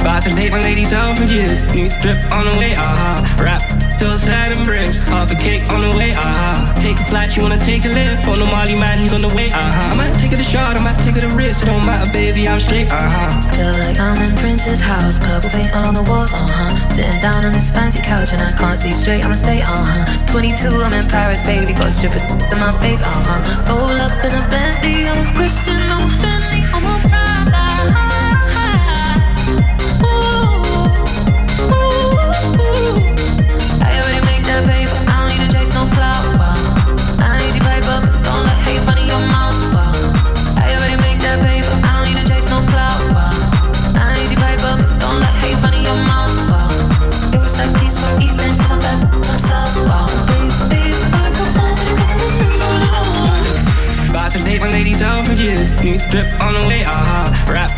About to my for years. New drip on the way. Uh-huh. Those bricks. Half a cake on the way, uh-huh. Take a flight, you wanna take a lift. On the Molly man, he's on the way, uh-huh. I might take it I might take it. It don't matter, baby, I'm straight, uh-huh. Feel like I'm in Prince's house, purple paint all on the walls, uh-huh. Sitting down on this fancy couch and I can't see straight, I'ma stay, uh-huh. 22, I'm in Paris, baby, got strippers in my face, uh-huh. Roll up in a Bentley, I'm Christian, I'm Buy some paper ladies sandwiches, new strip on the way, aha. Uh-huh. Rap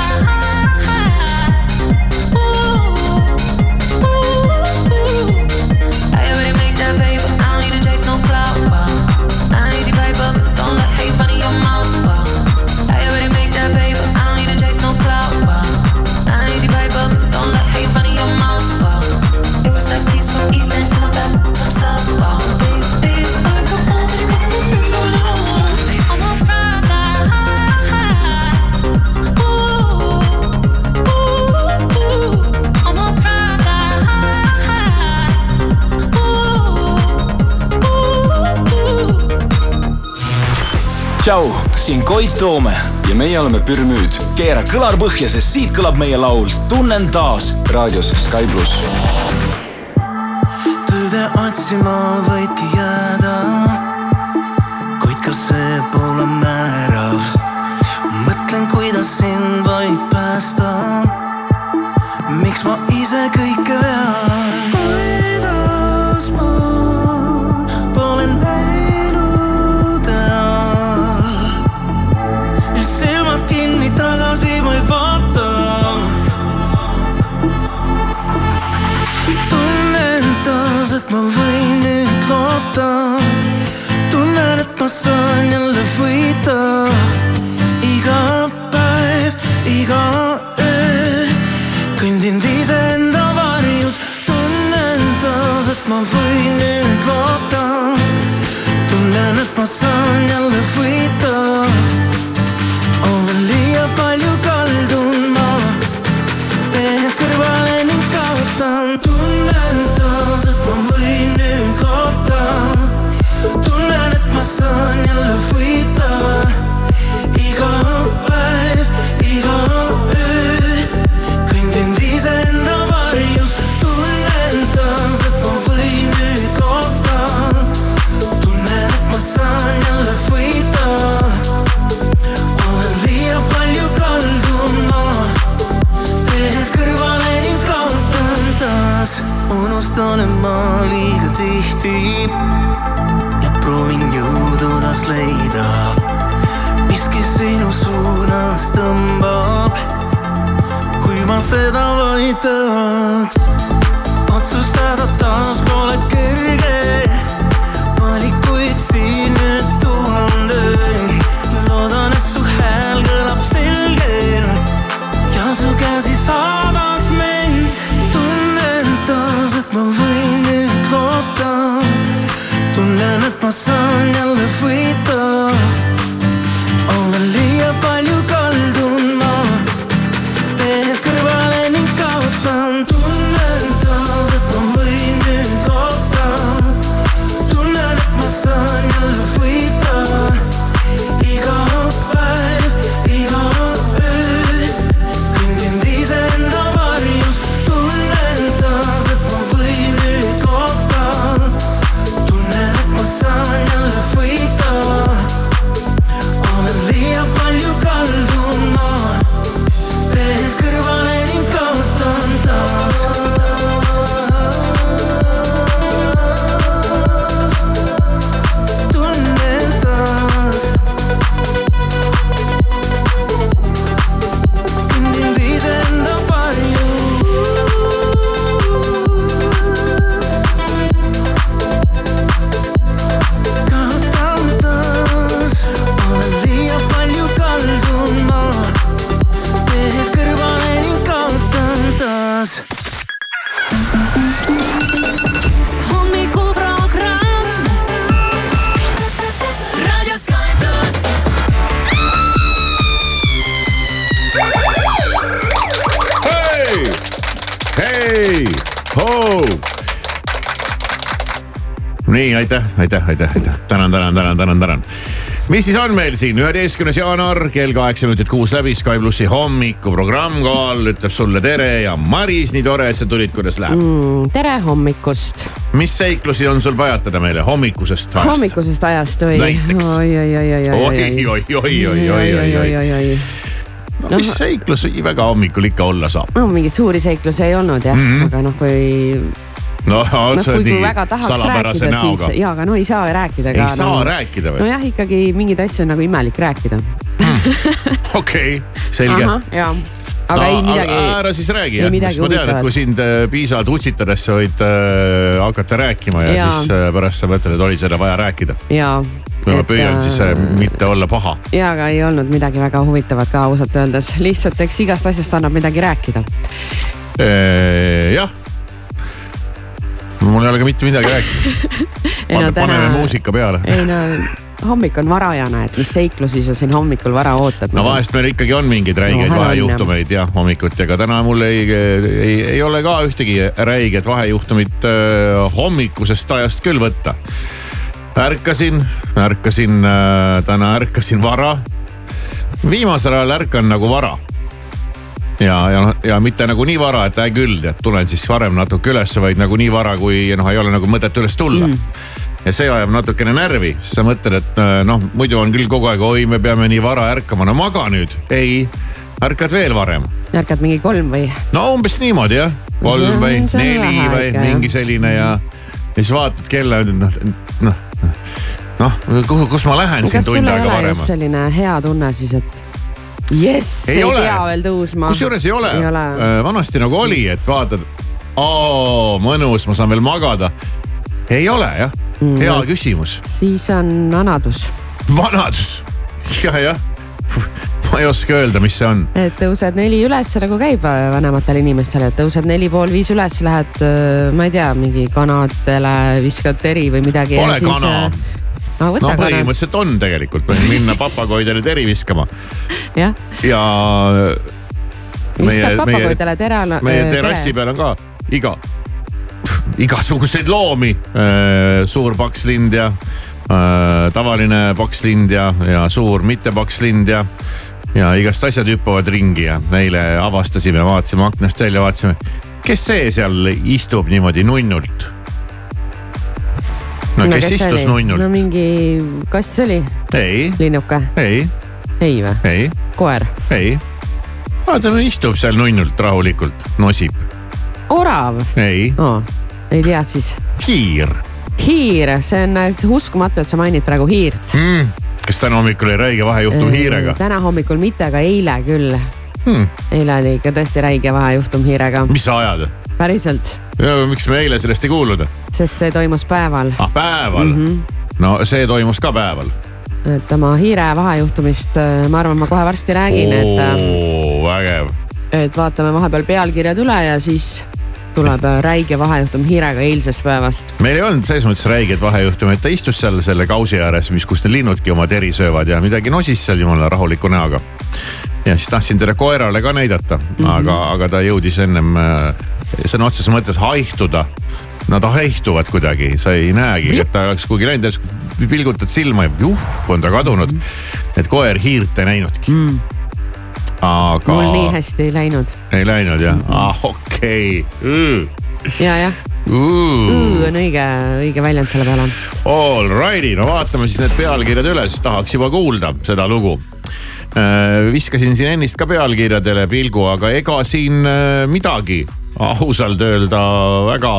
Tšau, siin Koit Toome ja meie oleme Pürmüüd. keera kõlar põhja, sest siit kõlab meie laul Tunnen taas raadios Sky pluss. tõde otsima võidki jääda, taas, et ma võin nüüd loota. tunnen, et ma saan jälle võita. iga päev, iga öö kõndinud iseenda varjus. tunnen taas, et ma võin nüüd loota. tunnen, et ma saan jälle võita. Tahaks. otsustada taas pole kerge, valikuid siin nüüd tuhandeid. loodan, et su hääl kõlab selgelt ja su käsi saadaks mind. tunnen taas, et ma võin nüüd loota. tunnen, et ma saan aitäh, aitäh, aitäh, tänan, tänan, tänan, tänan, tänan. mis siis on meil siin, üheteistkümnes jaanuar kell kaheksa minutit kuus läbi Sky plussi hommikuprogramm kohal ütleb sulle tere ja Maris, nii tore, et sa tulid, kuidas läheb mm.? tere hommikust, mis seiklusi on sul pajatada meile hommikusest ajast? hommikusest ajast või? Näiteks. oi, oi, oi, oi, oi, oi, oi, oi, oi, oi, oi, oi. oi. no mis seiklusi väga hommikul ikka olla saab? no mingeid suuri seiklusi ei olnud jah mm, -hmm. aga noh, kui, no otse nii väga tahaks salapärase näoga siis. ja, aga no ei saa rääkida ka. ei saa rääkida või? nojah, ikkagi mingeid asju on nagu imelik rääkida. okei, selge. ja, aga ei midagi. ära siis räägi jah, midagi ma tean, et kui sind äh, piisavalt utsitades sa võid äh, hakata rääkima ja, ja Jaa. siis äh, pärast sa mõtled, et oli seda vaja rääkida. ja. kui ma püüan, siis äh, mitte olla paha. ja, aga ei olnud midagi väga huvitavat ka ausalt öeldes, lihtsalt eks igast asjast annab midagi rääkida. jah. Mul ei ole ka mitte midagi rääkida. Ei no paneme muusika peale. ei no hommik on varajane, et mis seiklusi sa siin hommikul vara ootad. no vahest meil ikkagi on mingeid räigeid No, vahejuhtumeid jah hommikuti, aga täna mul ei, ei, ei ole ka ühtegi räiget vahejuhtumit äh, hommikusest ajast küll võtta. ärkasin, ärkasin äh, täna ärkasin vara. viimasel ajal ärkan nagu vara. Ja, ja noh, ja mitte nagu nii vara, et hää küll, et tulen siis varem natuke ülesse, vaid nagu nii vara, kui noh, ei ole nagu mõtet üles tulla mm ja see ajab natukene närvi, siis sa mõtled, et äh, noh, muidu on küll kogu aeg, oi, me peame nii vara ärkama, no maga nüüd. ei, ärkad veel varem. ärkad mingi kolm või? no umbes niimoodi jah, kolm või neli või mingi selline ja, ja siis vaatad kella, noh, noh, noh, kuhu, kus ma lähen siin tund aega varem. kas selline hea tunne siis, et jess, ei, ei pea veel tõusma. kusjuures ei ole, ole., äh, vanasti nagu oli, et vaatad, mõnus, ma saan veel magada. ei ole jah hea no, küsimus. siis on vanadus. vanadus ja, jah ma ei oska öelda, mis see on. et tõused neli üles nagu käib vanematel inimestel, et tõused neli pool viis üles, lähed, äh, ma ei tea, mingi kanadele viskad teri või midagi. Pole siis, kana äh, no, põhimõtteliselt on tegelikult, minna papagoidele teri viskama. ja, ja. viskad papagoidele tere. meie terrassi peal on ka iga igasuguseid loomi. Äh, suur paks lind ja äh, tavaline paks lind ja, ja suur mitte paks lind ja, ja igast asjad hüppavad ringi ja eile avastasime, vaatasime aknast välja, vaatasime, kes see seal istub niimoodi nunnult. No kes, kes istus oli? nunnult? no mingi kass oli? ei. linnuke? ei. ei või? ei. koer? ei. vaata, istub seal nunnult rahulikult, nosib. orav? ei oh ei tea siis? hiir. hiir, see on uskumatu, et sa mainid praegu hiirt mm.. kas täna hommikul oli räige vahejuhtum eee, hiirega? täna hommikul mitte, aga eile küll hmm.. eile oli ikka tõesti räige vahejuhtum hiirega. mis sa ajad? päriselt. miks me eile sellest ei kuulnud? Sest see toimus päeval. ah päeval mm? -hmm. no see toimus ka päeval. et oma hiire vahejuhtumist, äh, ma arvan, ma kohe varsti räägin, et. Ähm, vägev. et vaatame vahepeal pealkirjad üle ja siis tuleb äh, räige vahejuhtum hiirega eilsest päevast. meil ei olnud selles mõttes räiget vahejuhtumit, ta istus seal selle kausi ääres, mis, kus need linnudki oma teri söövad ja midagi nosis seal jumala rahuliku näoga. ja siis tahtsin teda koerale ka näidata mm, -hmm. aga, aga ta jõudis ennem äh, sõna otseses mõttes haihtuda. Nad haihtuvad kuidagi, sa ei näegi, et ta oleks kuhugi läinud, pilgutad silma ja juh, on ta kadunud mm. et koer hiirt ei näinudki mm aga. mul nii hästi ei läinud. ei läinud jah mm, -hmm. ah okei okay.. ja, jah. on õige, õige väljend selle peale. All righty, no vaatame siis need pealkirjad üle, siis tahaks juba kuulda seda lugu äh, viskasin siin ennist ka pealkirjadele pilgu, aga ega siin äh, midagi ausalt öelda väga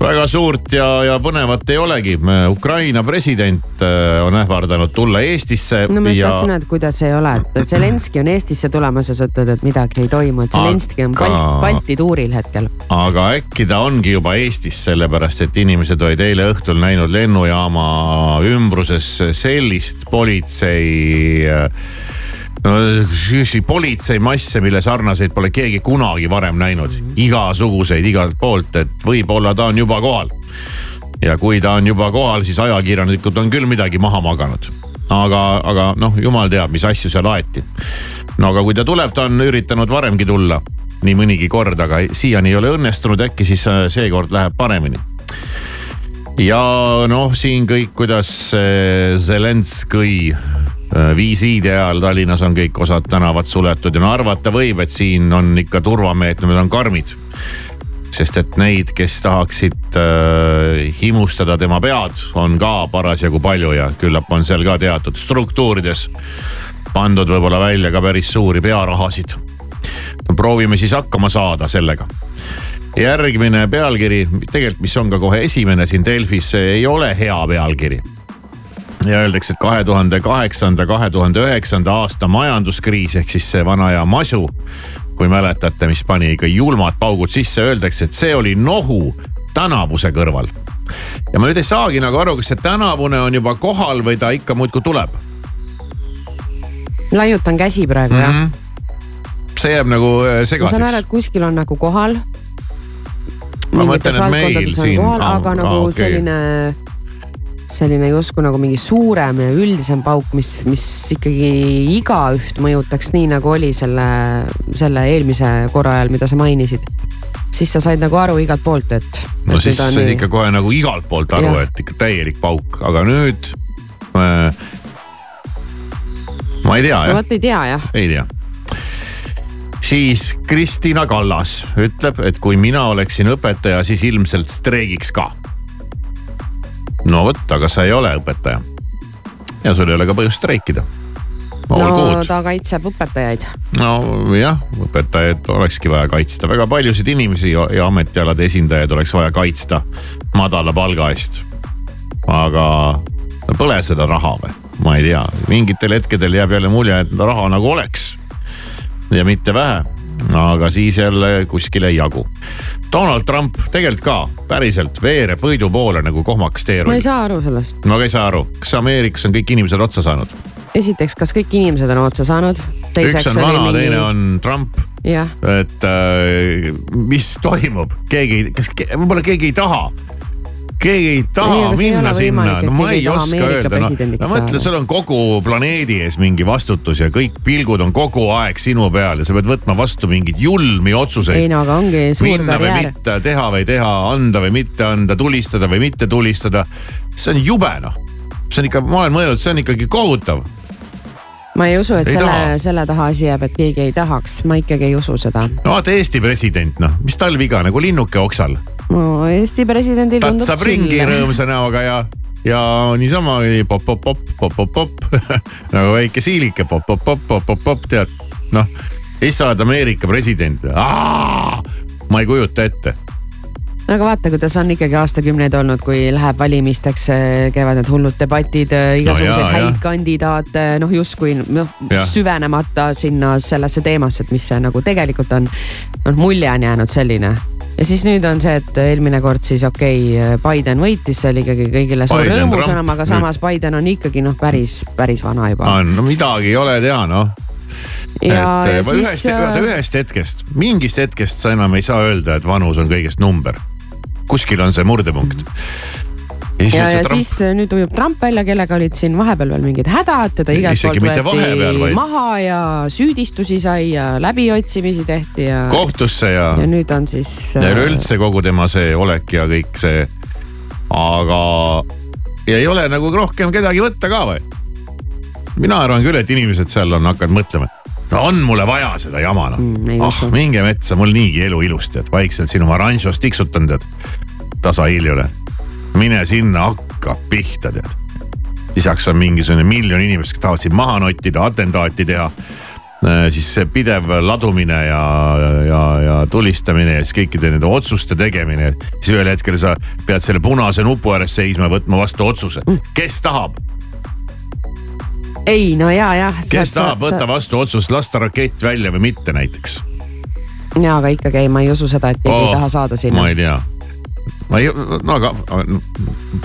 väga suurt ja, ja põnevat ei olegi. Ukraina president äh, on ähvardanud tulla Eestisse. no ma just ja... tahtsin öelda, kuidas ei ole, et Zelenskõi on Eestisse tulemas ja sa ütled, et midagi ei toimu, et Zelenskõi on Balt, Balti tuuril hetkel. aga äkki ta ongi juba Eestis, sellepärast et inimesed olid eile õhtul näinud lennujaama ümbruses sellist politsei politseimasse, mille sarnaseid pole keegi kunagi varem näinud. igasuguseid igalt poolt, et võib-olla ta on juba kohal. ja kui ta on juba kohal, siis ajakirjanikud on küll midagi maha maganud. aga, aga noh, jumal teab, mis asju seal aeti. no aga kui ta tuleb, ta on üritanud varemgi tulla nii mõnigi kord, aga siiani ei ole õnnestunud, äkki siis äh, seekord läheb paremini ja noh, siin kõik, kuidas Zelenskõi Äh, visiidi ajal Tallinnas on kõik osad tänavad suletud ja no arvata võib, et siin on ikka turvameetmed on karmid. sest et neid, kes tahaksid äh, himustada tema pead, on ka parasjagu palju ja küllap on seal ka teatud struktuurides pandud võib-olla välja ka päris suuri pearahasid. no proovime siis hakkama saada sellega järgmine pealkiri, tegelikult, mis on ka kohe esimene siin Delfis, ei ole hea pealkiri ja öeldakse, et kahe tuhande kaheksanda, kahe tuhande üheksanda aasta majanduskriis ehk siis see vana aja masu. kui mäletate, mis pani ikka julmad paugud sisse, öeldakse, et see oli nohu tänavuse kõrval. ja ma nüüd ei saagi nagu aru, kas see tänavune on juba kohal või ta ikka muudkui tuleb. laiutan käsi praegu mm -hmm. jah. Mhm. see jääb nagu äh, segaseks. ma saan aru, et kuskil on nagu kohal. ma mõtlen, et meil siin. aga nagu ah, okay. selline selline justkui nagu mingi suurem ja üldisem pauk, mis, mis ikkagi igaüht mõjutaks nii nagu oli selle, selle eelmise korra ajal, mida sa mainisid. siis sa said nagu aru igalt poolt, et. no et siis said nii... ikka kohe nagu igalt poolt aru, et ikka täielik pauk, aga nüüd äh,. ma ei tea jah. vot ei tea jah. ei tea siis Kristina Kallas ütleb, et kui mina oleksin õpetaja, siis ilmselt streigiks ka. No vot, aga sa ei ole õpetaja. ja sul ei ole ka põhjust streikida no ta kaitseb õpetajaid. nojah, õpetajaid olekski vaja kaitsta, väga paljusid inimesi ja ametialade esindajaid oleks vaja kaitsta madala palga eest. aga no pole seda raha või? ma ei tea, mingitel hetkedel jääb jälle mulje, et raha nagu oleks. ja mitte vähe, aga siis jälle kuskil ei jagu. Donald Trump tegelikult ka päriselt veereb võidu poole nagu kohmakas teerull. ma ei saa aru sellest. ma ka ei saa aru, kas Ameerikas on kõik inimesed otsa saanud? esiteks, kas kõik inimesed on otsa saanud? üks on vana mingi..., teine on Trump. et äh, mis toimub, keegi, kas ke, võib-olla keegi ei taha keegi ei taha ei, minna sinna, no ma ei oska öelda, noh. no mõtle, sul on kogu planeedi ees mingi vastutus ja kõik pilgud on kogu aeg sinu peal ja sa pead võtma vastu mingeid julmi otsuseid. ei no aga ongi suur minna karjäär. mitte, teha või teha, anda või mitte anda, tulistada või mitte tulistada. see on jube noh, see on ikka, ma olen mõelnud, see on ikkagi kohutav ma ei usu, et ei selle, selle taha asi jääb, et keegi ei tahaks, ma ikkagi ei usu seda. no vaata Eesti president, noh, mis tal viga nagu linnuke oksal. No Eesti presidendil tundub tatsab ringi rõõmsa näoga ja, ja niisama pop-pop-pop-pop-pop-pop nagu väike siilike pop-pop-pop-pop-pop, tead. noh, siis sa oled Ameerika president. ma ei kujuta ette no aga vaata, kuidas on ikkagi aastakümneid olnud, kui läheb valimisteks, eh, käivad need hullud debatid, eh, igasuguseid no, häid kandidaate, noh justkui noh süvenemata sinna sellesse teemasse, et mis see nagu tegelikult on. noh, mulje on jäänud selline ja siis nüüd on see, et eelmine kord siis okei okay,, Biden võitis, see oli ikkagi kõigile suur rõõmusõnum, aga samas. Biden on ikkagi noh, päris, päris vana juba. no midagi ei ole teha noh ja, et ja ühest, siis... ühest hetkest, mingist hetkest sa enam ei saa öelda, et vanus on kõigest number kuskil on see murdepunkt ja, ja, ja Trump... siis äh, nüüd ujub Trump välja, kellega olid siin vahepeal veel mingid hädad, teda igalt poolt võeti vaid... maha ja süüdistusi sai ja läbiotsimisi tehti ja. kohtusse ja. ja nüüd on siis. ja äh, üleüldse kogu tema see olek ja kõik see. aga, ja ei ole nagu rohkem kedagi võtta ka või? mina arvan küll, et inimesed seal on hakanud mõtlema on mulle vaja seda jama noh mm,. ah minge metsa, mul niigi elu ilusti, et vaikselt siin oma ranšos tiksutan tead. tasahilju mine sinna, hakka pihta tead. lisaks on mingisugune miljon inimest, kes tahavad sind maha nottida, atentaati teha äh, siis see pidev ladumine ja, ja, ja tulistamine ja siis kõikide nende otsuste tegemine. siis ühel hetkel sa pead selle punase nupu ääres seisma ja võtma vastu otsuse, kes tahab ei, no ja, jah. kes sa, tahab sa, võtta vastu otsust lasta rakett välja või mitte näiteks? ja, aga ikkagi ei, ma ei usu seda, et keegi oh, ei taha saada sinna. ma ei tea ma ei, no aga.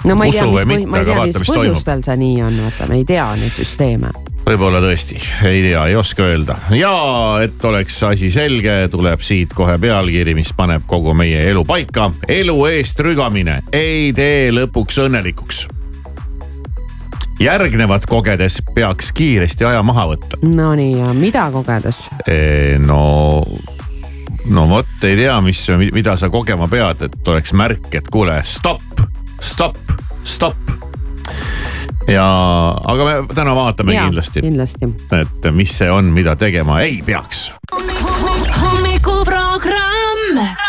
no ma ei tea, mis, mitte, ma ei tea, mis põhjustel see nii on, vaata, me ei tea neid süsteeme. võib-olla tõesti, ei tea, ei oska öelda ja et oleks asi selge, tuleb siit kohe pealkiri, mis paneb kogu meie elu paika. elu eest rügamine ei tee lõpuks õnnelikuks järgnevat kogedes peaks kiiresti aja maha võtta. Nonii ja mida kogedes? no, no vot ei tea, mis, mida sa kogema pead, et oleks märk, et kuule, stopp, stopp, stopp. ja, aga me täna vaatame ja, kindlasti, kindlasti., et mis see on, mida tegema ei peaks. hommikuprogramm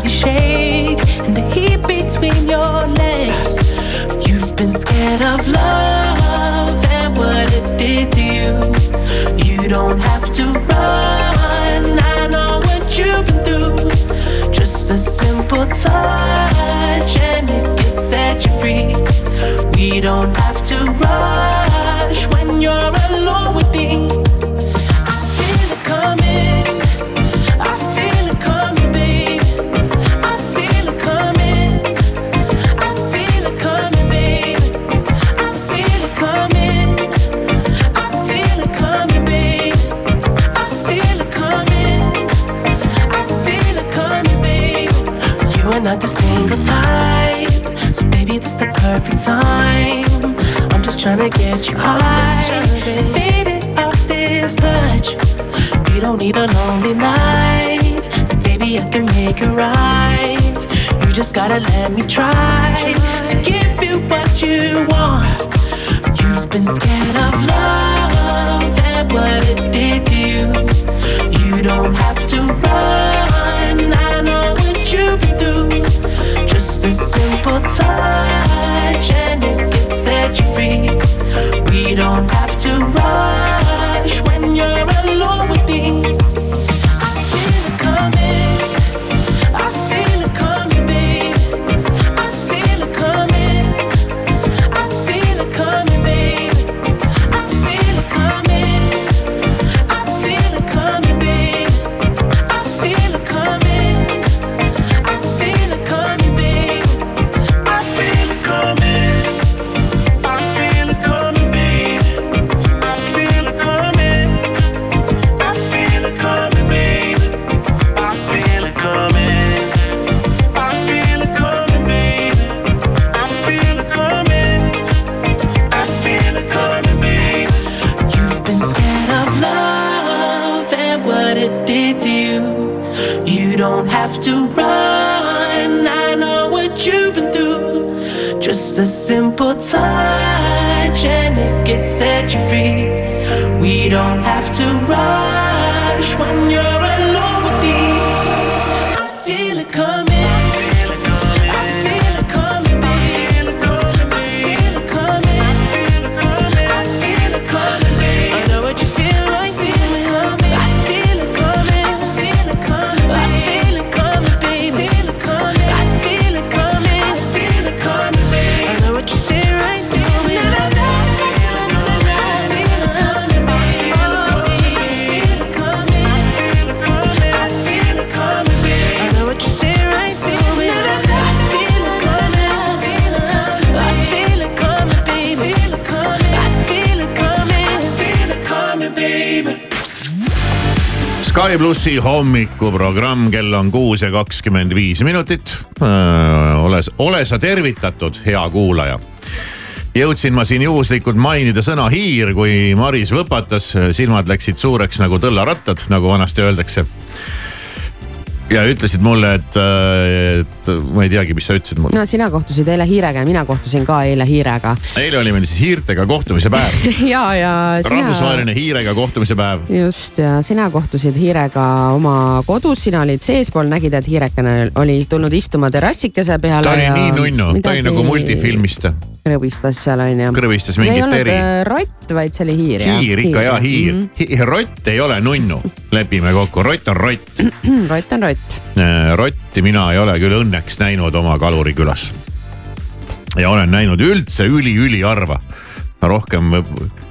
body shake and the heat between your legs. You've been scared of love and what it did to you. You don't have to run. I know what you've been through. Just a simple touch and it can set you free. We don't have to rush Just tryna get you high, faded off this touch. You don't need a lonely night, so baby, I can make it right. You just gotta let me try to give you what you want. You've been scared of love and what it did to you. You don't have to run. I know what you've been through. Just a simple touch and it set you free. We don't have to rush when you're to run. I know what you've been through. Just a simple touch and it gets set you free. We don't have to rush when you're plussi hommikuprogramm, kell on kuus ja kakskümmend viis minutit. ole, ole sa tervitatud, hea kuulaja. jõudsin ma siin juhuslikult mainida sõna hiir, kui Maris võpatas, silmad läksid suureks nagu tõllarattad, nagu vanasti öeldakse. Ja ütlesid mulle, et, et ma ei teagi, mis sa ütlesid mulle. no sina kohtusid eile hiirega ja mina kohtusin ka eile hiirega. eile oli meil siis hiirtega kohtumise päev ja, ja sina. rahvusvaheline hiirega kohtumise päev. just ja sina kohtusid hiirega oma kodus, sina olid seespool, nägid, et hiirekene oli tulnud istuma terrassikese peale. ta oli nii nunnu, ta oli nagu multifilmist krõbistas seal onju. krõbistas mingit eri. ei olnud rott, vaid see oli hiir. hiir ikka ja hiir mm. -hmm. rott ei ole nunnu, lepime kokku, rott on rott rott on rott. rotti mina ei ole küll õnneks näinud oma kalurikülas. ja olen näinud üldse üli-üliharva. rohkem,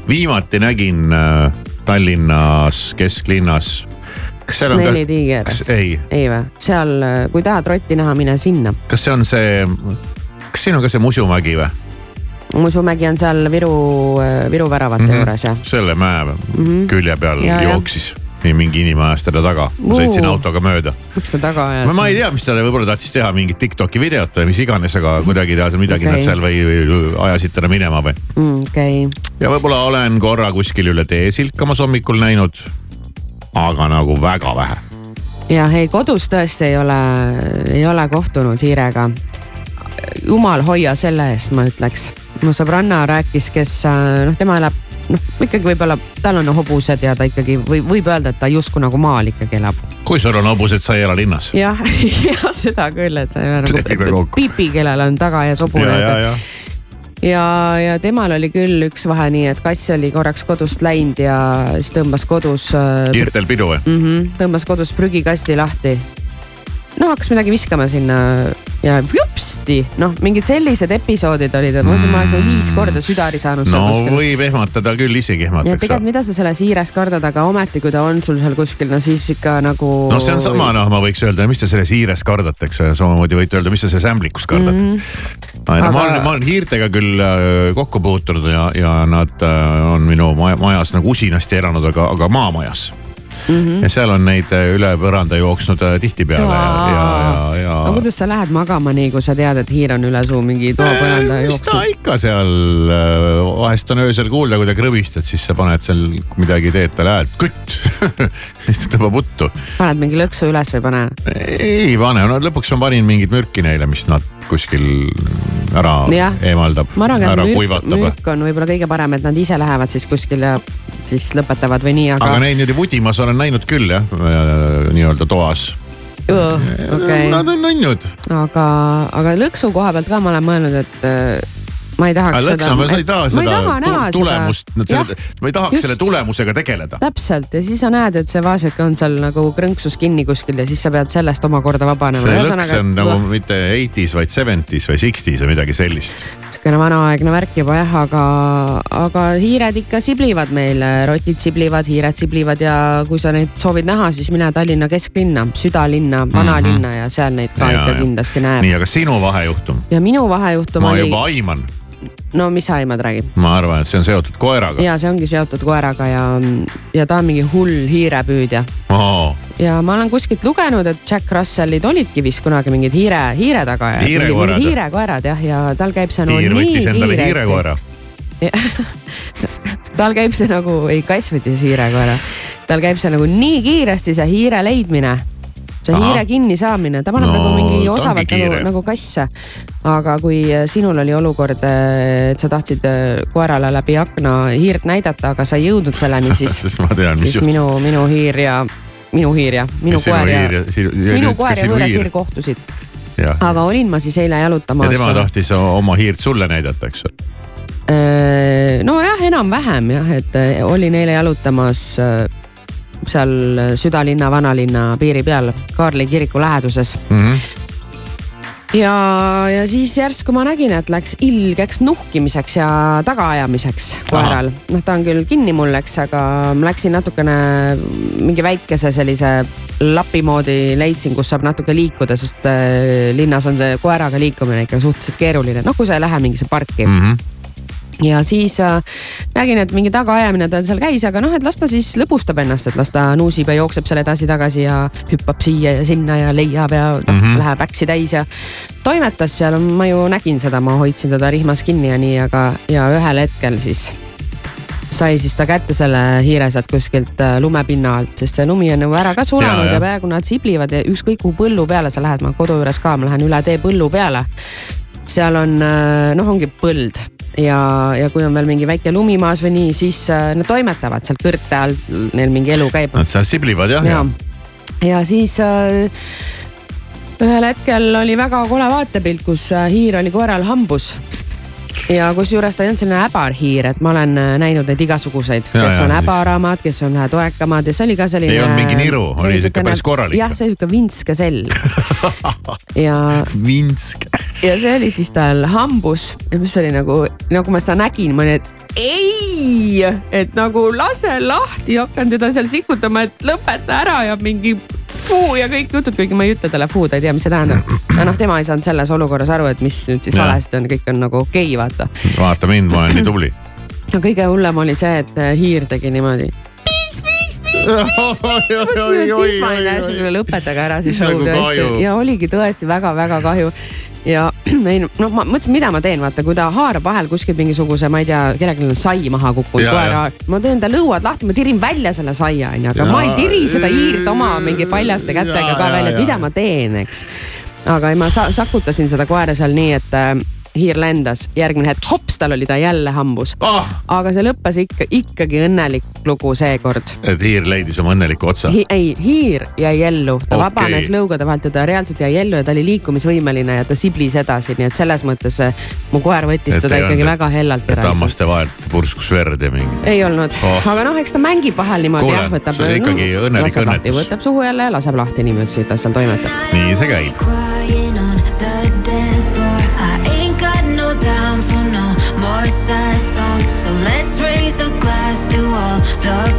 viimati nägin äh, Tallinnas kesklinnas Snelli tiiger. ei. ei või, seal, kui tahad rotti näha, mine sinna. kas see on see, kas siin on ka see Musumägi või? Musumägi on seal Viru, Viru väravate mm -hmm. juures jah. selle mäe mm -hmm. külje peal ja, jooksis ja. mingi inimene ajas teda taga, ma sõitsin autoga mööda. miks ta taga ajas? ma ei tea, mis talle võib-olla tahtis teha mingit Tiktoki videot või mis iganes, aga kuidagi ta midagi okay. nad seal või, või ajasid teda minema või mm,. okei okay.. ja võib-olla olen korra kuskil üle tee silkamas hommikul näinud. aga nagu väga vähe. jah, ei kodus tõesti ei ole, ei ole kohtunud hiirega. jumal hoia selle eest, ma ütleks. Mu sõbranna rääkis, kes noh, tema elab noh, ikkagi võib-olla tal on hobused ja ta ikkagi või võib öelda, et ta justkui nagu maal ikkagi elab. kui sul on hobused, sa ei ela linnas? jah, jah seda küll, et sa ei ole nagu pipi, kellel on tagaaias hobune. ja, ja, ja ja, ja temal oli küll üks vahe nii, et kass oli korraks kodust läinud ja siis tõmbas kodus. kiirtel pidu või mm? -hmm, tõmbas kodus prügikasti lahti. No hakkas midagi viskama sinna ja jupsti, noh, mingid sellised episoodid olid, et ma mõtlesin, ma oleks nagu viis korda südari saanud. no võib ehmatada küll, isegi ehmatakse. ja tegelikult, mida sa selles hiires kardad, aga ometi, kui ta on sul seal kuskil, no siis ikka nagu. no see on sama, noh, ma võiks öelda, mis te selles hiires kardate, eks ju, samamoodi võite öelda, mis te selles ämblikus kardate mm. -hmm. No, aga... ma olen, ma olen hiirtega küll äh, kokku puutunud ja, ja nad äh, on minu majas nagu usinasti elanud, aga, aga maamajas mm. -hmm. ja seal on neid äh, üle põranda jooksnud äh, tihtipeale ja, ja, ja, ja. aga kuidas sa lähed magama nii, kui sa tead, et hiir on üle su mingi toapõranda jooksnud? mis ta ikka seal, äh, vahest on öösel kuulda, kui ta krõbistad, siis sa paned seal midagi, teed talle häält, kutt siis ta tõmbab uttu. paned mingi lõksu üles või pane? ei pane, no lõpuks ma panin mingit mürki neile, mis nad kuskil ära ja. eemaldab, ära mürk, kuivatab. mürk on võib-olla kõige parem, et nad ise lähevad siis kuskil ja siis lõpetavad või nii, aga. aga neid niimoodi vudimas olen näinud küll jah, äh, nii-öelda toas okay. Nad on nunnud. aga, aga lõksu koha pealt ka ma olen mõelnud, et äh, ma ei tahaks aga seda. sa ei taha seda taha tulemust, ma ei tahaks Just. selle tulemusega tegeleda. täpselt ja siis sa näed, et see vaasike on seal nagu krõnksus kinni kuskil ja siis sa pead sellest omakorda vabanema. see lõks on nagu mitte eighties, vaid seventies või sixties või midagi sellist niisugune vanaaegne värk juba jah, aga, aga hiired ikka siblivad meil, rotid siblivad, hiired siblivad ja kui sa neid soovid näha, siis mine Tallinna kesklinna, südalinna, vanalinna mm -hmm. ja seal neid ka ja, ikka ja. kindlasti näeb. nii, aga sinu vahejuhtum? ja minu vahejuhtum ma oli. ma juba aiman no mis sa aimad, räägi. ma arvan, et see on seotud koeraga. ja see ongi seotud koeraga ja, ja ta on mingi hull hiirepüüdja oh.. ja ma olen kuskilt lugenud, et Jack Russellid olidki vist kunagi mingid hiire, hiire tagajad. hiirekoerad. hiirekoerad jah, ja tal käib see no Hiir nii kiiresti. tal käib see nagu, ei kass võttis hiirekoera, tal käib see nagu nii kiiresti, see hiire leidmine see Aha. hiire kinnisaamine, ta paneb no, nagu mingi osavalt nagu, nagu kasse. aga kui sinul oli olukord, et sa tahtsid äh, koerale läbi akna hiirt näidata, aga sa ei jõudnud selleni, siis siis minu, minu hiir ja, minu hiir ja minu koer ja, minu koer ja võõras hiir kohtusid. aga olin ma siis eile jalutamas. ja tema tahtis oma hiirt sulle näidata, eks ole? Äh, nojah, enam-vähem jah, et äh, olin eile jalutamas seal südalinna, vanalinna piiri peal, Kaarli kiriku läheduses mm. -hmm ja, ja siis järsku ma nägin, et läks ilgeks nuhkimiseks ja tagaajamiseks koeral. noh, ta on küll kinni mul, eks, aga ma läksin natukene mingi väikese sellise lapi moodi leidsin, kus saab natuke liikuda, sest äh, linnas on see koeraga liikumine ikka suhteliselt keeruline, noh kui sa ei lähe mingisse parki mm. -hmm ja siis äh, nägin, et mingi tagaajamine tal seal käis, aga noh, et las ta siis lõbustab ennast, et las ta nuusib ja jookseb seal edasi-tagasi ja hüppab siia ja sinna ja leiab ja mm -hmm. läheb äksi täis ja toimetas seal, ma ju nägin seda, ma hoidsin teda rihmas kinni ja nii, aga, ja ühel hetkel siis sai siis ta kätte selle hiire sealt kuskilt äh, lumepinna alt, sest see lumi on nagu ära ka sulanud ja, ja. praegu nad siblivad ja ükskõik kuhu põllu peale sa lähed, ma kodu juures ka, ma lähen üle tee põllu peale. seal on äh, noh, ongi põld ja, ja kui on veel mingi väike lumi maas või nii, siis äh, nad toimetavad seal kõrte all, neil mingi elu käib. Nad seal siblivad jah ja. ja, ja siis äh, ühel hetkel oli väga kole vaatepilt, kus äh, hiir oli koeral hambus ja kusjuures ta ei olnud selline äbarhiir, et ma olen äh, näinud neid igasuguseid, kes ja, on äbaramad, kes on vähe toekamad ja see oli ka selline. ei olnud mingi niru, oli sihuke päris korralik. jah, see sihuke vintske sell ja. vintske. ja see oli siis tal hambus ja mis oli nagu, nagu ma seda nägin, ma olin, et ei, et nagu lase lahti, hakkan teda seal sikutama, et lõpeta ära ja mingi fuu ja kõik jutud, kuigi ma ei ütle talle fuu, ta ei tea, mis see tähendab. aga noh, tema ei saanud selles olukorras aru, et mis nüüd siis valesti on, kõik on nagu okei okay,, vaata. vaata mind, ma olen nii tubli. no kõige hullem oli see, et hiir tegi niimoodi piiks, piiks, piiks. siis ma olin täiesti, kuule lõpetage ära siis show tõesti ja oligi tõesti väga-väga kahju. ja ei noh, ma mõtlesin, mida ma teen, vaata, kui ta haarab vahel kuskil mingisuguse, ma ei tea, kellelgi on sai maha kukkunud koera. ma teen ta lõuad lahti, ma tirin välja selle saia, onju, aga ja, ma ei tiri seda hiirt oma mingi paljaste kätega ka välja, et mida ma teen, eks. aga ei, ma sakutasin seda koera seal nii, et äh, hiir lendas, järgmine hetk hops, tal oli ta jälle hambus oh.. aga see lõppes ikka, ikkagi õnnelik lugu seekord. et hiir leidis oma õnneliku otsa Hi? ei, hiir jäi ellu, ta okay. vabanes lõugade vahelt ja ta reaalselt jäi ellu ja ta oli liikumisvõimeline ja ta siblis edasi, nii et selles mõttes eh, mu koer võttis et teda ikkagi olnud, väga hellalt ära. hammaste vahelt purskus verd ja mingi. ei olnud oh., aga noh, eks ta mängib vahel niimoodi jah, võtab. see on ikkagi õnnelik õnnetus. võtab suhu jälle ja laseb lahti niimoodi, et ta seal toimetab. nii see käib. Sad songs. So let's raise a glass to all the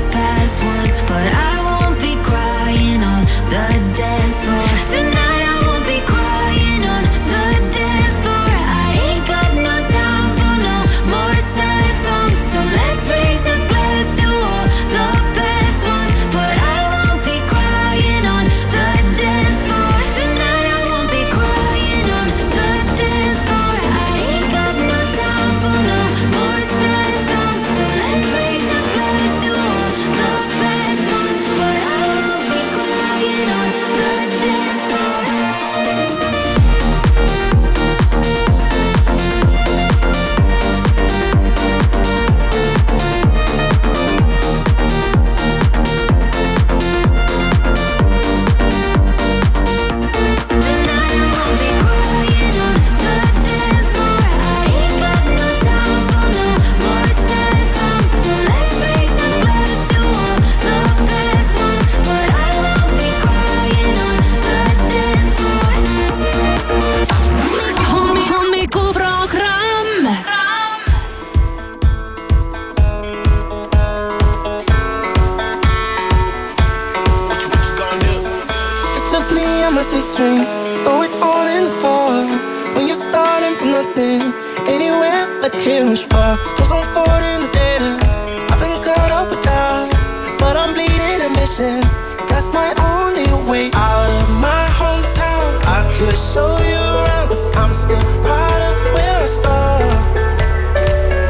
That's my only way out of my hometown. I could show you around, cause I'm still proud of where I started.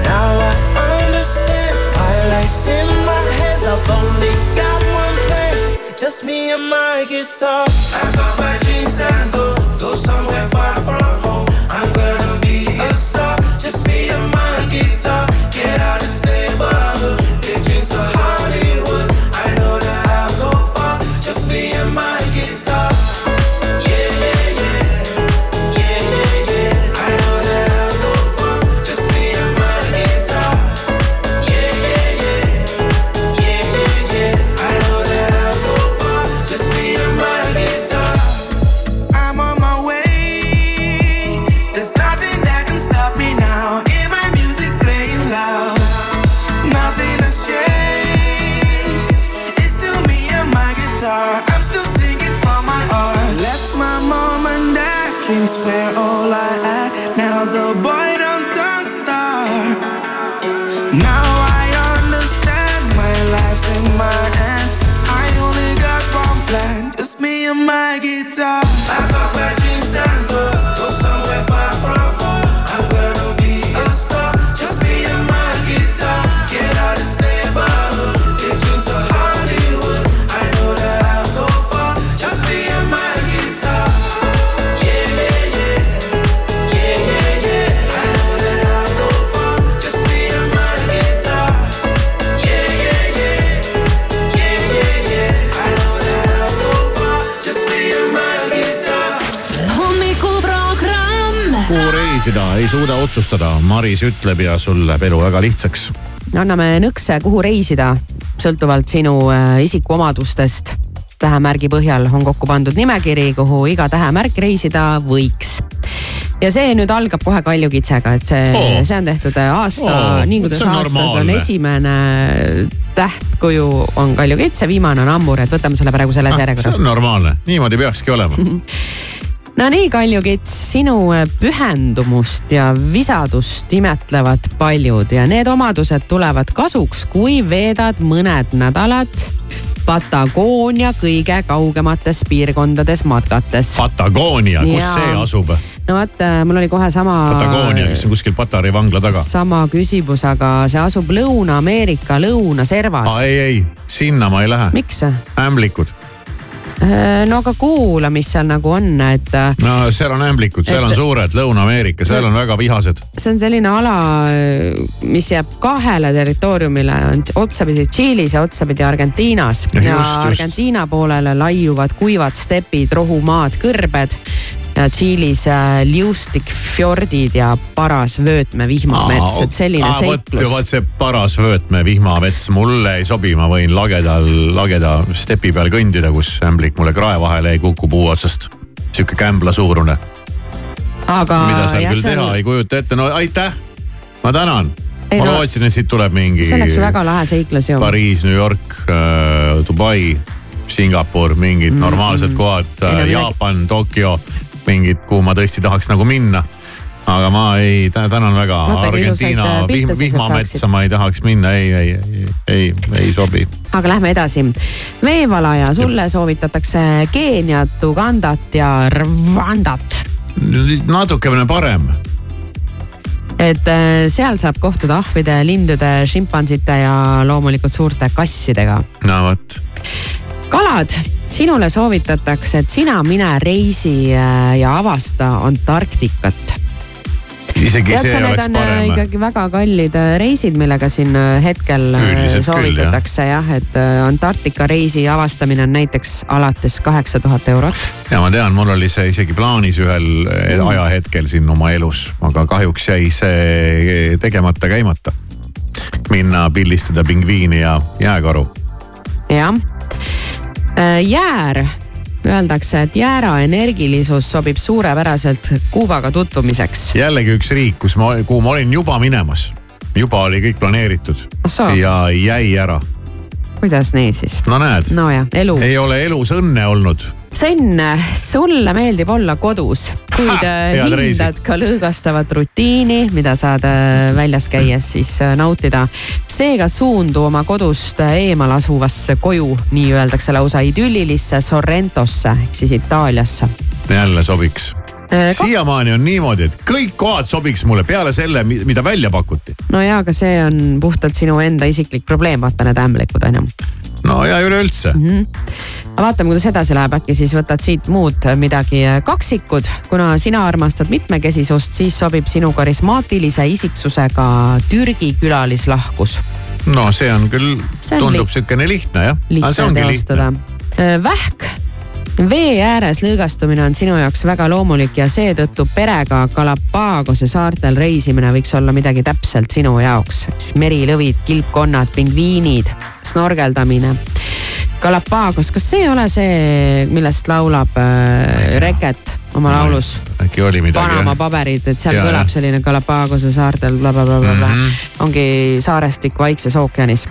Now I understand my life's in my hands. I've only got one plan, just me and my guitar. I got my dreams and goals. Kuhu reisida, ei suuda otsustada. Maris ütleb ja sul läheb elu väga lihtsaks. anname nõkse, kuhu reisida, sõltuvalt sinu äh, isikuomadustest. tähemärgi põhjal on kokku pandud nimekiri, kuhu iga tähemärk reisida võiks ja see nüüd algab kohe kaljukitsega, et see oh., see on tehtud äh, aasta oh,, nii kuidas aastas normaalne. on esimene tähtkuju on kaljukits ja viimane on ammur, et võtame selle praegu selles ah, järjekorras. see on normaalne, niimoodi peakski olema no nii, Kaljukits, sinu äh, pühendumust ja visadust imetlevad paljud ja need omadused tulevad kasuks, kui veedad mõned nädalad Patagoonia kõige kaugemates piirkondades matkates. Patagoonia, kus ja. see asub? no vot, äh, mul oli kohe sama. Patagoonia, mis on kuskil Patari vangla taga. sama küsimus, aga see asub Lõuna-Ameerika lõunaservas. ei, ei, sinna ma ei lähe. miks? ämblikud Äh, no aga kuula, mis seal nagu on, et. Äh, no seal on ämblikud, seal et, on suured, Lõuna-Ameerika, seal on väga vihased. see on selline ala, mis jääb kahele territooriumile, on otsapidi Tšiilis ja otsapidi Argentiinas. ja, ja just, Argentiina just. poolele laiuvad kuivad stepid, rohumaad, kõrbed Tšiilis äh, liustik fjordid ja paras vöötme vihmamets, et selline aa, seiklus. vot see paras vöötme vihmamets mulle ei sobi, ma võin lagedal, lageda stepi peal kõndida, kus ämblik mulle krae vahele ei kuku puu otsast. sihuke kämbla suurune. mida seal küll seal... teha ei kujuta ette, no aitäh, ma tänan ei, ma no, lootsin, et siit tuleb mingi. see oleks väga lahe seiklus ju. Pariis, New York äh,, Dubai, Singapur, mingid mm -hmm. normaalsed kohad äh,, Jaapan, Tokyo mingid, kuhu ma tõesti tahaks nagu minna aga ma ei, tänan väga, Argentiina äh, vihm, vihmametsa ma ei tahaks minna, ei, ei, ei, ei, ei sobi. aga lähme edasi. veevalaja, sulle soovitatakse Keeniat, Ugandat ja Rwandat. natukene parem et äh, seal saab kohtuda ahvide, lindude, šimpansite ja loomulikult suurte kassidega. no vot. kalad sinule soovitatakse, et sina mine reisi äh, ja avasta Antarktikat isegi Tead, see oleks äh, parem. ikkagi väga kallid äh, reisid, millega siin hetkel Üldiselt soovitatakse küll, jah. jah, et Antarktika reisi avastamine on näiteks alates kaheksa tuhat eurot. ja ma tean, mul oli see isegi plaanis ühel mm. ajahetkel siin oma elus, aga kahjuks jäi see tegemata käimata. minna pildistada pingviini ja jääkaru. jah jäär öeldakse, et jäära energilisus sobib suurepäraselt Kuubaga tutvumiseks. jällegi üks riik, kus ma, kuhu ma olin juba minemas. juba oli kõik planeeritud ja jäi ära. kuidas nii siis? no näed. nojah, elu. ei ole elus õnne olnud Sven, sulle meeldib olla kodus, kuid äh, hindad ka lõõgastavat rutiini, mida saad äh, väljas käies siis äh, nautida. seega suundu oma kodust eemal asuvasse koju, nii öeldakse lausa idüllilisse Sorrentosse ehk siis Itaaliasse. jälle sobiks siiamaani on niimoodi, et kõik kohad sobiks mulle peale selle, mida välja pakuti. no ja, aga see on puhtalt sinu enda isiklik probleem, vaata need ämblikud on ju no ja üleüldse mm. -hmm. vaatame, kuidas edasi läheb, äkki siis võtad siit muud midagi. kaksikud, kuna sina armastad mitmekesisust, siis sobib sinu karismaatilise isiksusega Türgi külalislahkus. no see on küll, tundub sihukene lihtne jah. lihtne teostada. vähk vee ääres lõõgastumine on sinu jaoks väga loomulik ja seetõttu perega Galapagose saartel reisimine võiks olla midagi täpselt sinu jaoks. merilõvid, kilpkonnad, pingviinid, snorgeldamine. Galapagos, kas see ei ole see, millest laulab äh, Reket oma laulus? äkki oli midagi. Panama paberid, et seal ja, kõlab selline Galapagose saartel blablabla mm. -hmm. ongi saarestik Vaikses ookeanis.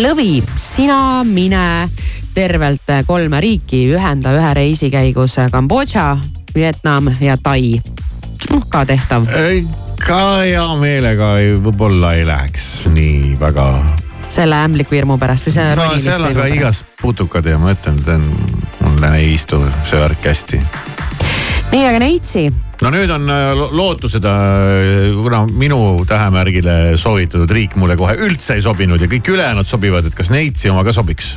Lõvi, sina, mine tervelt kolme riiki, ühenda ühe reisi käigus Kambodža, Vietnam ja Tai. noh, ka tehtav. ka hea meelega võib-olla ei läheks nii väga. selle ämbliku hirmu pärast või selle no, ronimiste hirmu pärast? seal on ka igast putukad ja ma ütlen, et mulle ei istu see värk hästi. nii, aga Neitsi no nüüd on äh, lootused, äh, kuna minu tähemärgile soovitatud riik mulle kohe üldse ei sobinud ja kõik ülejäänud sobivad, et kas Neitsi oma ka sobiks?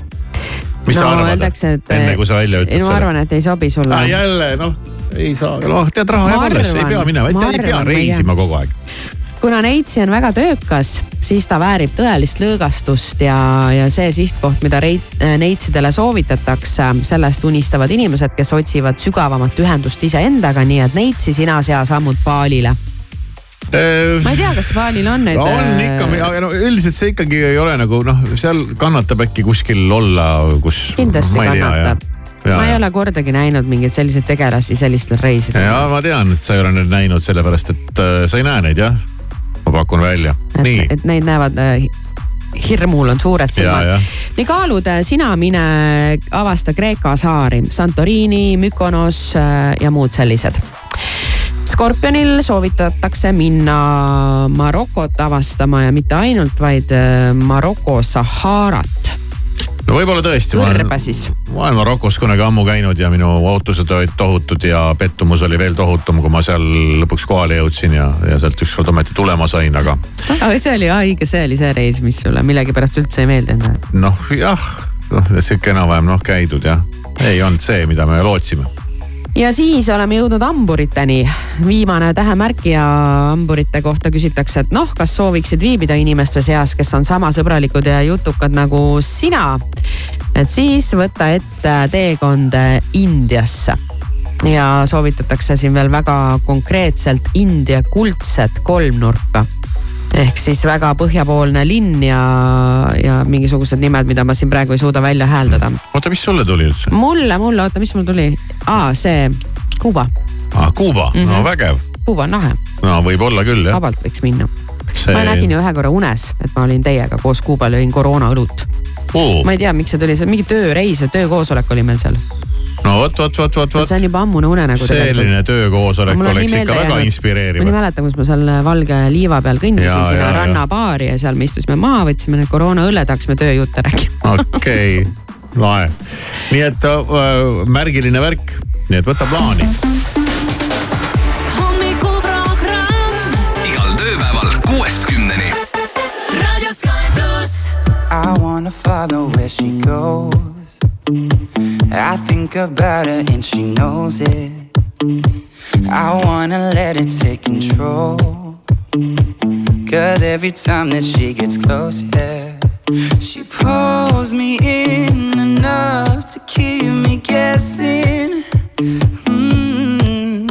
mis no, sa arvad, enne kui sa välja ütled selle? ma arvan, et ei sobi sulle ah,. jälle noh, ei saa, noh tead raha jääb alles, ei pea minema, ei pea reisima kogu aeg kuna Neitsi on väga töökas, siis ta väärib tõelist lõõgastust ja, ja see sihtkoht, mida reit, Neitsidele soovitatakse, sellest unistavad inimesed, kes otsivad sügavamat ühendust iseendaga, nii et Neitsi sina sea sammud paalile ma ei tea, kas Vaalil on need. on ikka, aga no üldiselt see ikkagi ei ole nagu noh, seal kannatab äkki kuskil olla, kus. kindlasti kannatab Ja, ma ei ole kordagi näinud mingeid selliseid tegelasi sellistel reisidel. ja ma tean, et sa ei ole neid näinud, sellepärast et äh, sa ei näe neid jah. Ma pakun välja. et, neid näevad äh, hirmul on suured silmad. nii kaalud, äh, sina mine avasta Kreeka saari, Santorini, Mykonos äh, ja muud sellised. Skorpionil soovitatakse minna Marokot avastama ja mitte ainult, vaid äh, Maroko Saharat no võib-olla tõesti. kõrba siis. ma olen Marokos kunagi ammu käinud ja minu ootused olid tohutud ja pettumus oli veel tohutum, kui ma seal lõpuks kohale jõudsin ja, ja sealt ükskord ometi tulema sain, aga. aga see oli õige, see oli see reis, mis sulle millegipärast üldse ei meeldinud? noh jah, noh sihuke enam-vähem noh käidud jah, ei olnud see, mida me lootsime ja siis oleme jõudnud hamburiteni. viimane tähemärk ja hamburite kohta küsitakse, et noh, kas sooviksid viibida inimeste seas, kes on sama sõbralikud ja jutukad nagu sina. et siis võta ette teekond Indiasse ja soovitatakse siin veel väga konkreetselt India kuldset kolmnurka ehk siis väga põhjapoolne linn ja, ja mingisugused nimed, mida ma siin praegu ei suuda välja hääldada. oota, mis sulle tuli üldse? mulle, mulle, oota, mis mul tuli? aa, see Kuuba. aa, Kuuba mm, -hmm. no mhm. vägev. Kuuba on lahe. no võib-olla küll jah. vabalt võiks minna see.... ma nägin ju ühe korra unes, et ma olin teiega koos Kuubal, jõin koroonaõlut oh.. ma ei tea, miks see tuli, see mingi tööreis ja töökoosolek oli meil seal no vot, vot, vot, vot, vot. see on juba ammune unenägu. selline töökoosolek oleks ikka väga inspireeriv. ma nii mäletan, kus ma seal valge liiva peal kõndisin sinna rannabaari ja seal me istusime maha, võtsime need koroonaõlled, hakkasime tööjutte rääkima. okei okay., lahe. nii et äh, märgiline värk, nii et võta plaani. I wanna follow where she goes. I think about her and she knows it. I wanna let it take control. Cause every time that she gets close, yeah, she pulls me in enough to keep me guessing. Mm.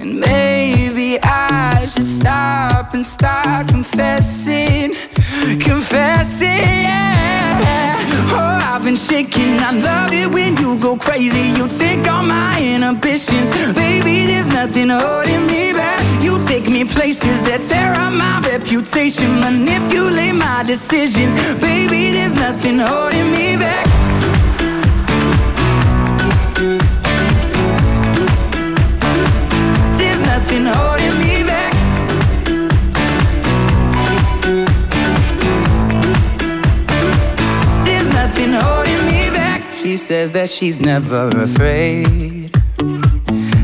And maybe I should stop and start confessing, confessing, shaking. I love it when you go crazy. You take all my inhibitions. Baby, there's nothing holding me back. You take me places that tear up my reputation, manipulate my decisions. Baby, there's nothing holding me back. She says that she's never afraid.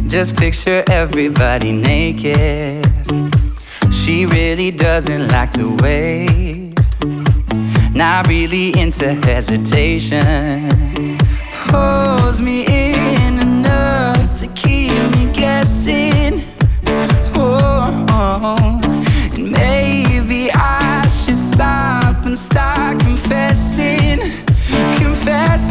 Just picture everybody naked. She really doesn't like to wait. Not really into hesitation. Pulls me in enough to keep me guessing. Oh, and maybe I should stop and start confessing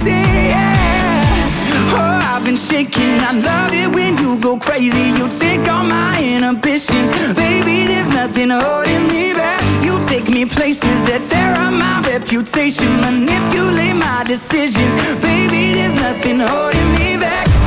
yeah. Oh, I've been shaking. I love it when you go crazy. You take all my inhibitions. Baby, there's nothing holding me back. You take me places that tear up my reputation, manipulate my decisions. Baby, there's nothing holding me back.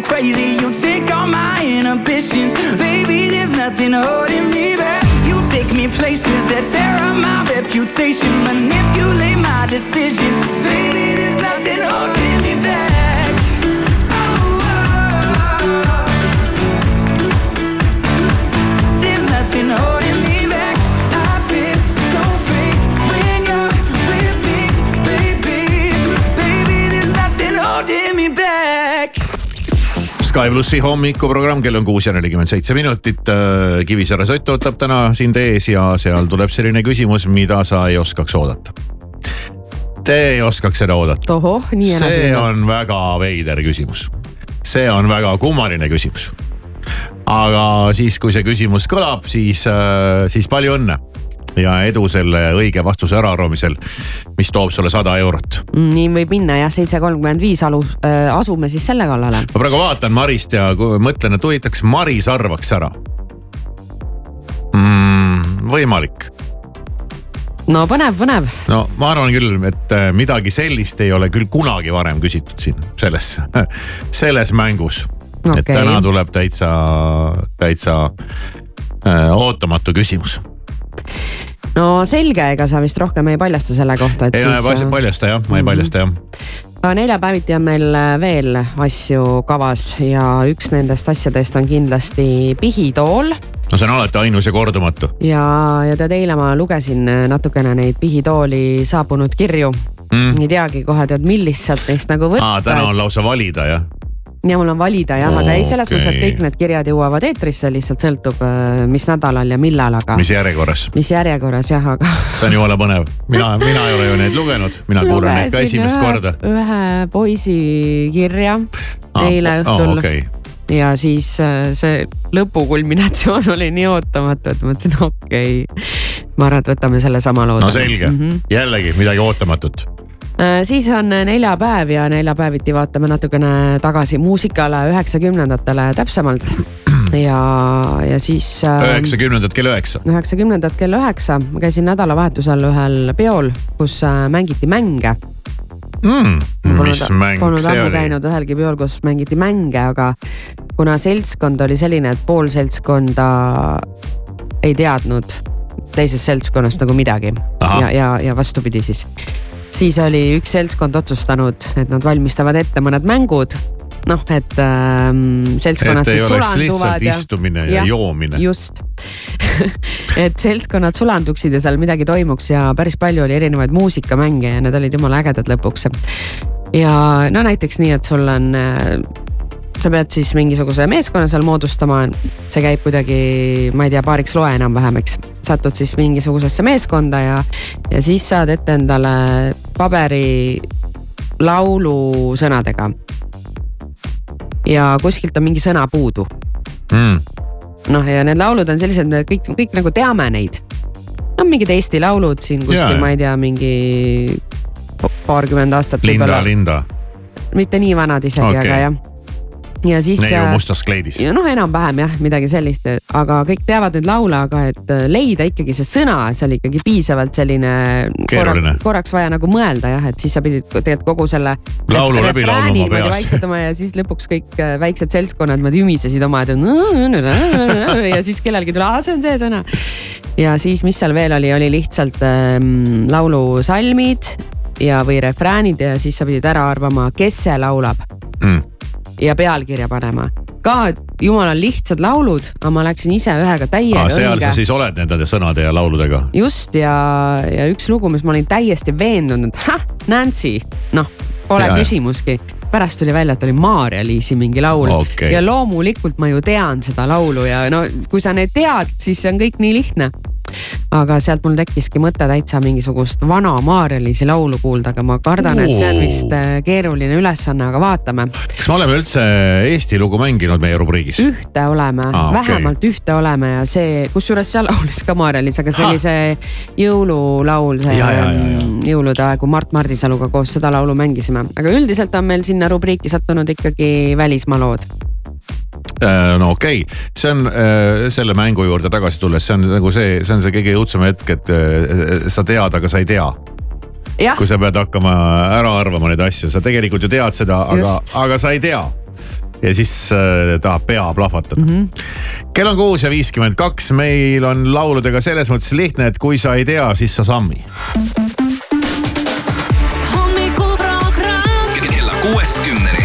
crazy. You take all my inhibitions. Baby, there's nothing holding me back. You take me places that tear up my reputation. Manipulate my decisions. Baby, there's nothing holding me back. Sky plussi hommikuprogramm, kell on kuus ja nelikümmend seitse minutit. Kivisaare sott ootab täna sind ees ja seal tuleb selline küsimus, mida sa ei oskaks oodata. Te ei oskaks seda oodata. see on väga veider küsimus. see on väga kummaline küsimus. aga siis, kui see küsimus kõlab, siis, siis palju õnne ja edu selle õige vastuse äraarvamisel, mis toob sulle sada eurot. nii võib minna jah, seitse kolmkümmend viis alus äh,, asume siis selle kallale. ma praegu vaatan Marist ja mõtlen, et huvitaks, Maris arvaks ära mm,. võimalik no põnev, põnev. no ma arvan küll, et äh, midagi sellist ei ole küll kunagi varem küsitud siin selles, selles mängus okay.. et täna tuleb täitsa, täitsa äh, ootamatu küsimus. No selge, ega sa vist rohkem ei paljasta selle kohta, et ei, siis. ma ei paljasta jah, ma ei paljasta jah neljapäeviti on meil äh, veel asju kavas ja üks nendest asjadest on kindlasti pihitool no see on alati ainus ja kordumatu. ja, ja tead, eile ma lugesin äh, natukene neid pihitooli saabunud kirju mm.. ei teagi kohe tead, millist sealt neist nagu võtta. täna on lausa valida jah? Ja mul on valida jah, aga ei selles okay. mõttes, et kõik need kirjad jõuavad eetrisse, lihtsalt sõltub, äh, mis nädalal ja millal, aga. mis järjekorras? mis järjekorras jah, aga. see on jumala põnev, mina, mina ei ole ju neid lugenud, mina kuulan neid ka esimest ühe, korda. ühe poisi kirja ah, eile õhtul oh, okay ja siis äh, see lõpukulminatsioon oli nii ootamatu, et mõtlesin, okei okay.. ma arvan, et võtame sellesama loo. no selge mm, -hmm. jällegi midagi ootamatut siis on neljapäev ja neljapäeviti vaatame natukene tagasi muusikale, üheksakümnendatele täpsemalt. ja, ja siis. üheksakümnendad kell üheksa. üheksakümnendad kell üheksa, ma käisin nädalavahetusel ühel peol, kus äh, mängiti mänge mm,. mis mäng polnud see oli? käinud ühelgi peol, kus mängiti mänge, aga kuna seltskond oli selline, et pool seltskonda ei teadnud teisest seltskonnast nagu midagi Aha. ja, ja, ja vastupidi siis siis oli üks seltskond otsustanud, et nad valmistavad ette mõned mängud. noh, et ähm, seltskonnad et siis sulanduvad ja. istumine ja, ja joomine. just et seltskonnad sulanduksid ja seal midagi toimuks ja päris palju oli erinevaid muusikamänge ja need olid jumala ägedad lõpuks. ja no näiteks nii, et sul on äh, sa pead siis mingisuguse meeskonna seal moodustama, see käib kuidagi, ma ei tea, paariks loe enam-vähem, eks. satud siis mingisugusesse meeskonda ja, ja siis saad ette endale paberi laulu sõnadega. ja kuskilt on mingi sõna puudu mm. noh, ja need laulud on sellised, me kõik, kõik nagu teame neid. no mingid Eesti laulud siin kuskil, ma ei tea, mingi paarkümmend aastat. Linda, Linda. mitte nii vanad isegi okay., aga jah ja siis. neiu mustas kleidis. noh, enam-vähem jah, midagi sellist, aga kõik teavad neid laule, aga et äh, leida ikkagi see sõna, see oli ikkagi piisavalt selline. keeruline. korraks vaja nagu mõelda jah, et siis sa pidid tegelikult kogu selle. laulu läbi laulma peas. vaiksetama ja siis lõpuks kõik äh, väiksed seltskonnad niimoodi ümisesid oma, et ja siis kellelgi tuli, aa, see on see sõna. ja siis, mis seal veel oli, oli lihtsalt ähm, laulusalmid ja, või refräänid ja siis sa pidid ära arvama, kes see laulab mm ja pealkirja panema. ka jumala lihtsad laulud, aga ma läksin ise ühega täiega seal õnge. sa siis oled nende sõnade ja lauludega? just ja, ja üks lugu, mis ma olin täiesti veendunud, et hah, Nancy, noh, pole ja, küsimuski pärast tuli välja, et oli Maarja-Liisi mingi laul okay. ja loomulikult ma ju tean seda laulu ja no kui sa neid tead, siis see on kõik nii lihtne aga sealt mul tekkiski mõte täitsa mingisugust vana Maarja-Liisi laulu kuulda, aga ma kardan, et see on vist äh, keeruline ülesanne, aga vaatame. kas me oleme üldse Eesti lugu mänginud meie rubriigis? ühte oleme ah,, okay. vähemalt ühte oleme ja see, kusjuures seal laulis ka Maarja-Liis, aga see oli see jõululaul, see ja, ja, ja, ja. jõulude aegu Mart Mardisaluga koos seda laulu mängisime, aga üldiselt on meil sinna rubriiki sattunud ikkagi välismaa lood no okei okay., see on äh, selle mängu juurde tagasi tulles, see on nagu see, see on see kõige õudsem hetk, et äh, sa tead, aga sa ei tea. kui sa pead hakkama ära arvama neid asju, sa tegelikult ju tead seda, aga, aga sa ei tea ja siis äh, tahab pea plahvatada mm. -hmm. kell on kuus ja viiskümmend kaks, meil on lauludega selles mõttes lihtne, et kui sa ei tea, siis sa sammi. hommikuprogramm kella kuuest kümneni.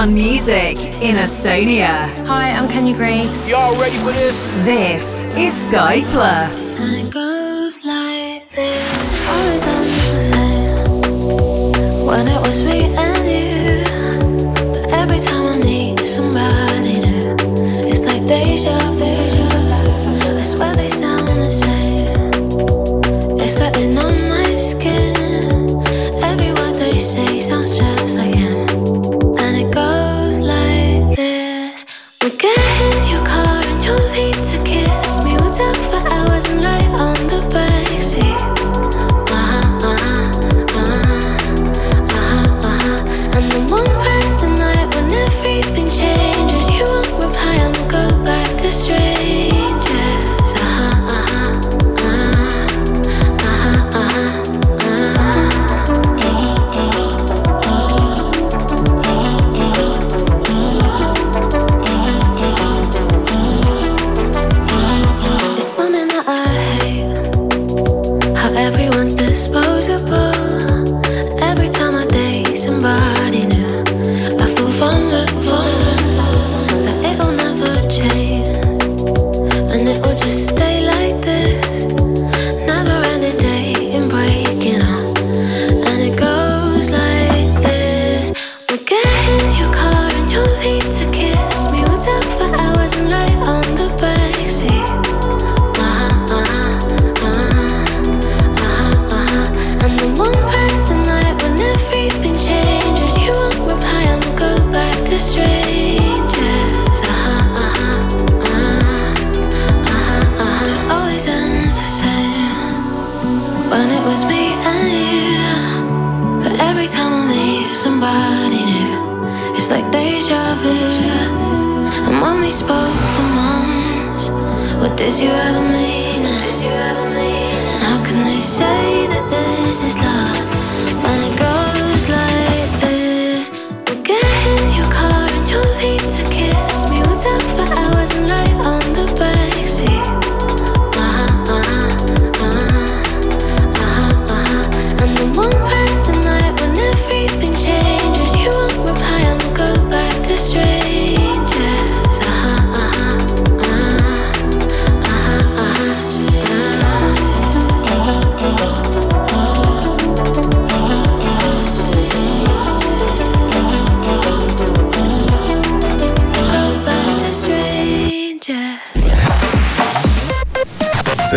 One music in Estonia. Hi, I'm Kenny Breaks. Y'all ready for this? This is Sky Plus.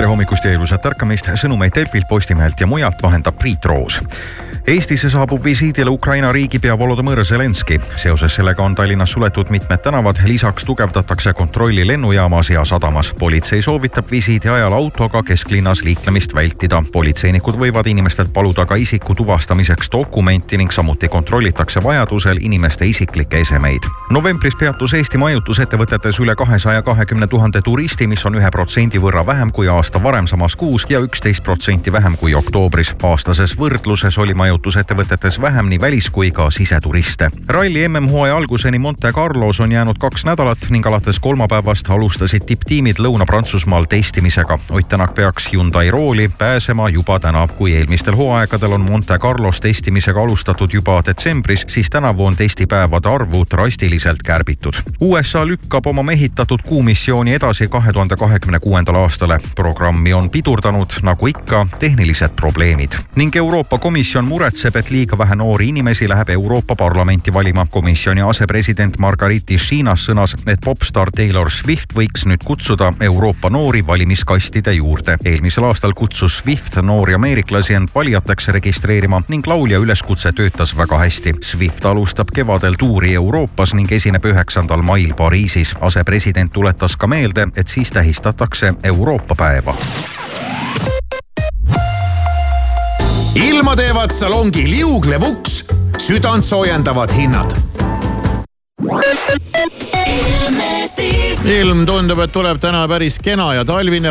Tere hommikust ja ilusat ärkamist, sõnumeid Delfilt, Postimehelt ja mujalt vahendab Priit Roos. Eestisse saabub visiidile Ukraina riigipea Volodõmõr Zelenskõi. seoses sellega on Tallinnas suletud mitmed tänavad, lisaks tugevdatakse kontrolli lennujaamas ja sadamas. politsei soovitab visiidi ajal autoga kesklinnas liiklemist vältida. politseinikud võivad inimestelt paluda ka isiku tuvastamiseks dokumenti ning samuti kontrollitakse vajadusel inimeste isiklikke esemeid. novembris peatus Eesti majutusettevõtetes üle kahesaja kahekümne tuhande turisti, mis on ühe protsendi võrra vähem kui aasta varem samas kuus ja üksteist protsenti vähem kui oktoobris. aastases võrdluses oli majutusettevõtetes vähem nii välis- kui ka siseturiste. ralli MM-hooaja alguseni Monte Carlos on jäänud kaks nädalat ning alates kolmapäevast alustasid tipptiimid Lõuna-Prantsusmaal testimisega. Ott Tänak peaks Hyundai rooli pääsema juba täna. kui eelmistel hooaegadel on Monte Carlos testimisega alustatud juba detsembris, siis tänavu on testipäevade arvu drastiliselt kärbitud. USA lükkab oma mehitatud kuumissiooni edasi kahe tuhande kahekümne kuuendale aastale. programmi on pidurdanud, nagu ikka, tehnilised probleemid ning Euroopa Komisjon muretseb, et liiga vähe noori inimesi läheb Euroopa Parlamenti valima. komisjoni asepresident Margariti Šiinas sõnas, et popstaar Taylor Swift võiks nüüd kutsuda Euroopa noori valimiskastide juurde. eelmisel aastal kutsus Swift noori ameeriklasi end valijateks registreerima ning laulja üleskutse töötas väga hästi. Swift alustab kevadel tuuri Euroopas ning esineb üheksandal mail Pariisis. asepresident tuletas ka meelde, et siis tähistatakse Euroopa päeva. Ilma teevad salongi liuglev uks, südant soojendavad hinnad. ilm tundub, et tuleb täna päris kena ja talvine